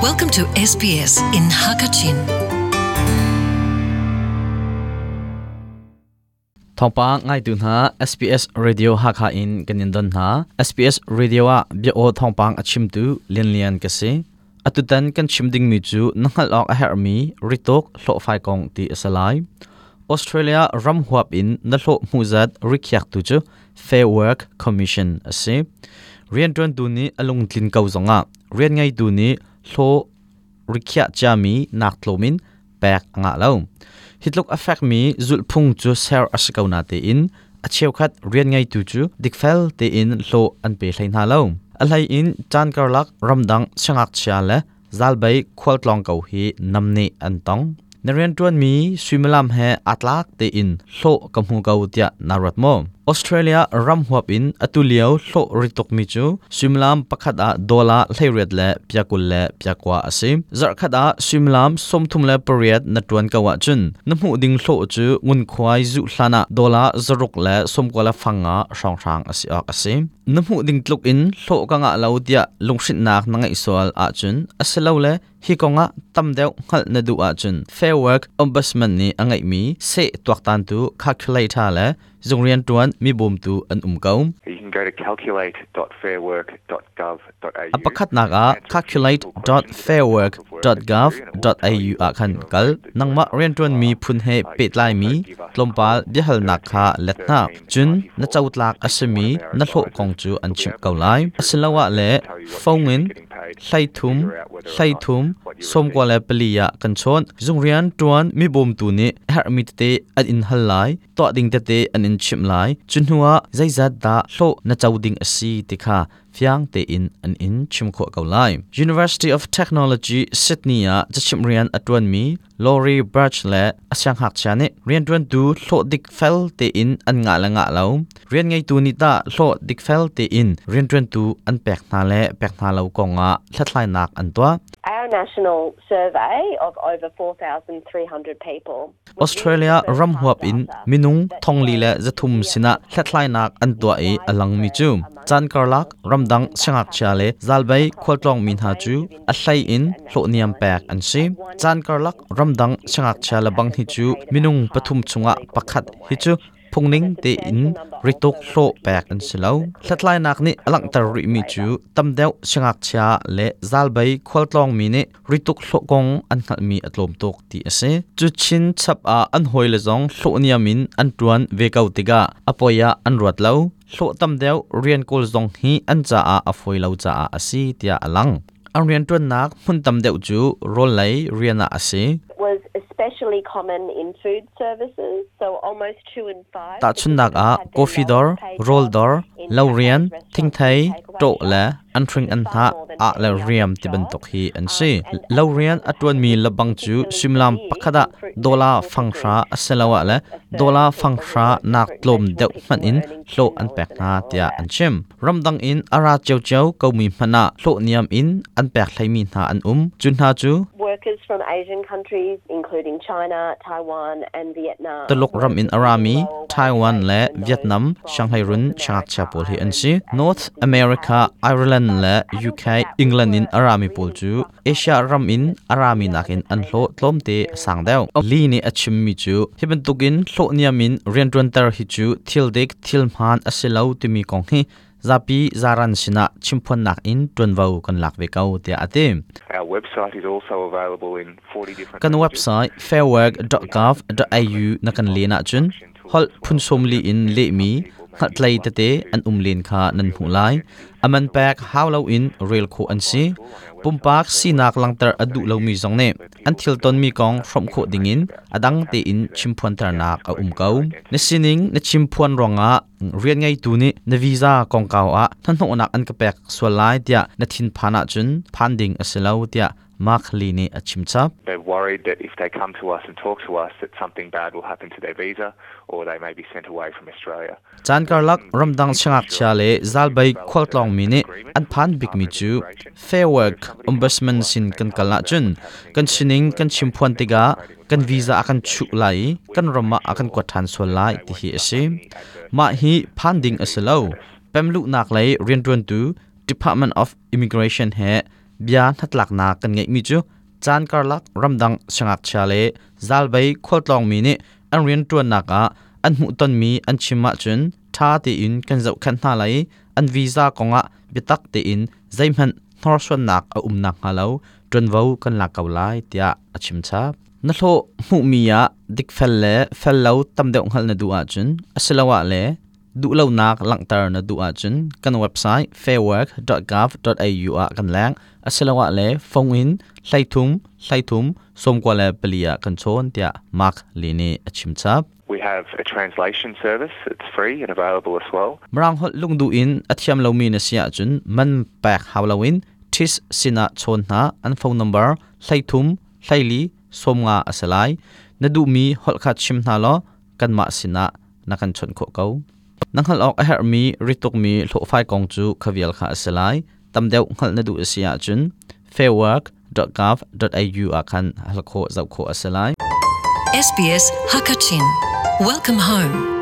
Welcome to SBS in Hakachin. thongpa ngai tu na SPS radio Hakha in kanin don na SPS radio a bia o thongpang achim tu lian lian ka se atutan kan chimding mi chu nangal ok a her mi ritok hlo fai kong ti asalai Australia ram huap in na hlo muzat rikyak tu chu Fair Work Commission ase rian tuan tu ni alung tlin kau zonga rian ngai tu ni hlo rikya chami nak tlomin pek nga lo hitlok affect mi zul phung chu ser asakau te in. A khat rian ngai tu chu dikfel te in hlo an pe hlain ha lo alai in chan karlak ramdang changak cha le zalbai khwal tlong kau hi namni an tong. Tuan mi swimalam he atlak te in hlo kamhu kau narat mo Australia ram huap in atuliao hlo ritok mi chu swimlam pakhat a dola hleiret le pyakul le pyakwa ase zar khata swimlam somthum le period na tuan kawa chun namu ding hlo chu ngun khwai zu hlana dola zaruk le somkola fanga rang rang ase ak ase namu ding tluk in hlo ka nga lo dia lungshit nak na ngai sol a chun aselo le hi konga tamdeu ngal na du a chun fair work ombudsman ni angai mi se tuak tan tu calculator le zungrian tuan mi bum tu an um kaum You can go to calculate.fairwork.gov.au. apakhat naga calculate.fairwork.gov.au a khan kal nangma rian tuan mi phun he petlai mi tlompal bihal nak kha letna chun na chautlak asemi na hlo kong chu an chim kaulai asilawa le phongin hlai thum hlai thum som kwa le paliya kan chon zungrian tuan mi bom tu ni her mi te an in hal lai to ding te te an in chim lai chun huwa zaizat da hlo na chauding asi tikha fiang te in an in chim kho kaulai University of Technology Sydney a chachim rian atwan mi Lori Birch le asyang hak chane rian tuan tu hlo dik fel te in an nga la nga lo rian ngai tu ni ta hlo dik fel te in. Rian tuan tu an pek na le pek na lo konga thlatlai nak an tua. Our national survey of over 4,300 people. Australia ram huap in minung thongli le zathum sina thlatlai nak an tua e alang mi chu. chan karlak ramdang changak cha le zalbai kholtlong min ha chu a hlai in hlo niam pak an si chan karlak ramdang changak chale bang hi chu minung pathum chunga pakhat hi chu phungning te in ritok hlo pek an silo thlatlai nak ni alang tar ri mi chu tamdeu changak cha le zalbai khwaltlong mi ne ritok hlo kong an khal mi atlom tok ti ase chu chin chap a an hoi le zong hlo niamin an tuan ve kau tiga apoya an ruat lo hlo tamdeu rian kol zong hi an cha a afoi lo cha a asi tia alang ang rian tuan nak hun tamdeu chu rol lai riana ase ta chun nak a coffee dor roll dor laurian thing thai to la an thring an ha a la riam ti ban tok hi an si. Laurian atwan mi labang chu simlam pakhada dola fangsha aselawa la dola fangsha nak tlom deuh man in hlo an pek na tia an chim. Ramdang in ara cheu cheu ko mi mana hlo niam in an pek thlai mi na an um. Chun ha chu? Workers from Asian countries, including China, Taiwan, and Vietnam. taluk ram in arami taiwan le vietnam shanghai run chak cha pol hi an si. North america ireland le uk england in arami pol chu asia ram in arami nakin an hlo tlom te sang deu li ni achim mi chu hiban tukin hlo niamin rian tron tar hi chu thil dek thil man asilo timi kong hi zapi zaran sina chimpon nak in tunvau kan lak ve kau te ate Our website is also available in 40 different kan website fairwork.gov.au na kan lena chun hol phun som li in le mi khat lai te te an um len kha nan hu lai aman pak how lo in rail kho an si pumpak sinak langtar adu lo mi zong ne an thil ton mi kong from kho dingin adang te in chimphuan tar nak a um kau na sining na chimphuan ronga rian ngai tu ni na visa kong kau a than ho nak an ka pek swalai tia na thin phana chun phanding aselo tia mak li ni a chimchap They're worried that if they come to us and talk to us, that something bad will happen to their visa, or they may be sent away from Australia. chan karlak ramdang changak cha le zalbai tong mi ni an phan big mi chu fair work ombudsman sin kan kalna chun kan sining kan chimphuan tiga kan visa akan chu lai kan rama akan kwathan so lai ti hi ase ma hi phanding asalo pemlu nak lai rian tuan tu department of immigration he bia hatlak na kan ngei mi chu chan karlak ramdang sangak chale zalbai kholtlong mi ni an rian tuan naka an mu ton mi an chima chun tha ti in kan zau khan na lai. An visa konga ah, bitak ti in. Zaimhan thor swan nak a um nak halo tron vo kan la kau lai tia achim cha. Na tho mu mi ya, dik fel le, fel lo tam deuh hal na du ah a chun asalawa ah le, du lo nak lang tar na du a chun. Kan website fairwork.gov.au a kan lang asalawa le, phone in, hlai thum hlai thum, som kwa le pelia kan chon tia. Mark lini achim cha. We have a translation service that's free and available as well. mrang hol lung du in athiam lo mi na sia chun man pak hawlawin this sina chon na an phone number hlai thum hlai li som nga asalai na du mi hol khat chim na lo kan ma sina na kan chon kho ko nang hal ok her mi rituk mi hlo fai kong chu khavial kha asalai tam deuh hal na du sia chun fairwork.gov.au akan hal kho zau kho asalai SBS Hakachin. Welcome home.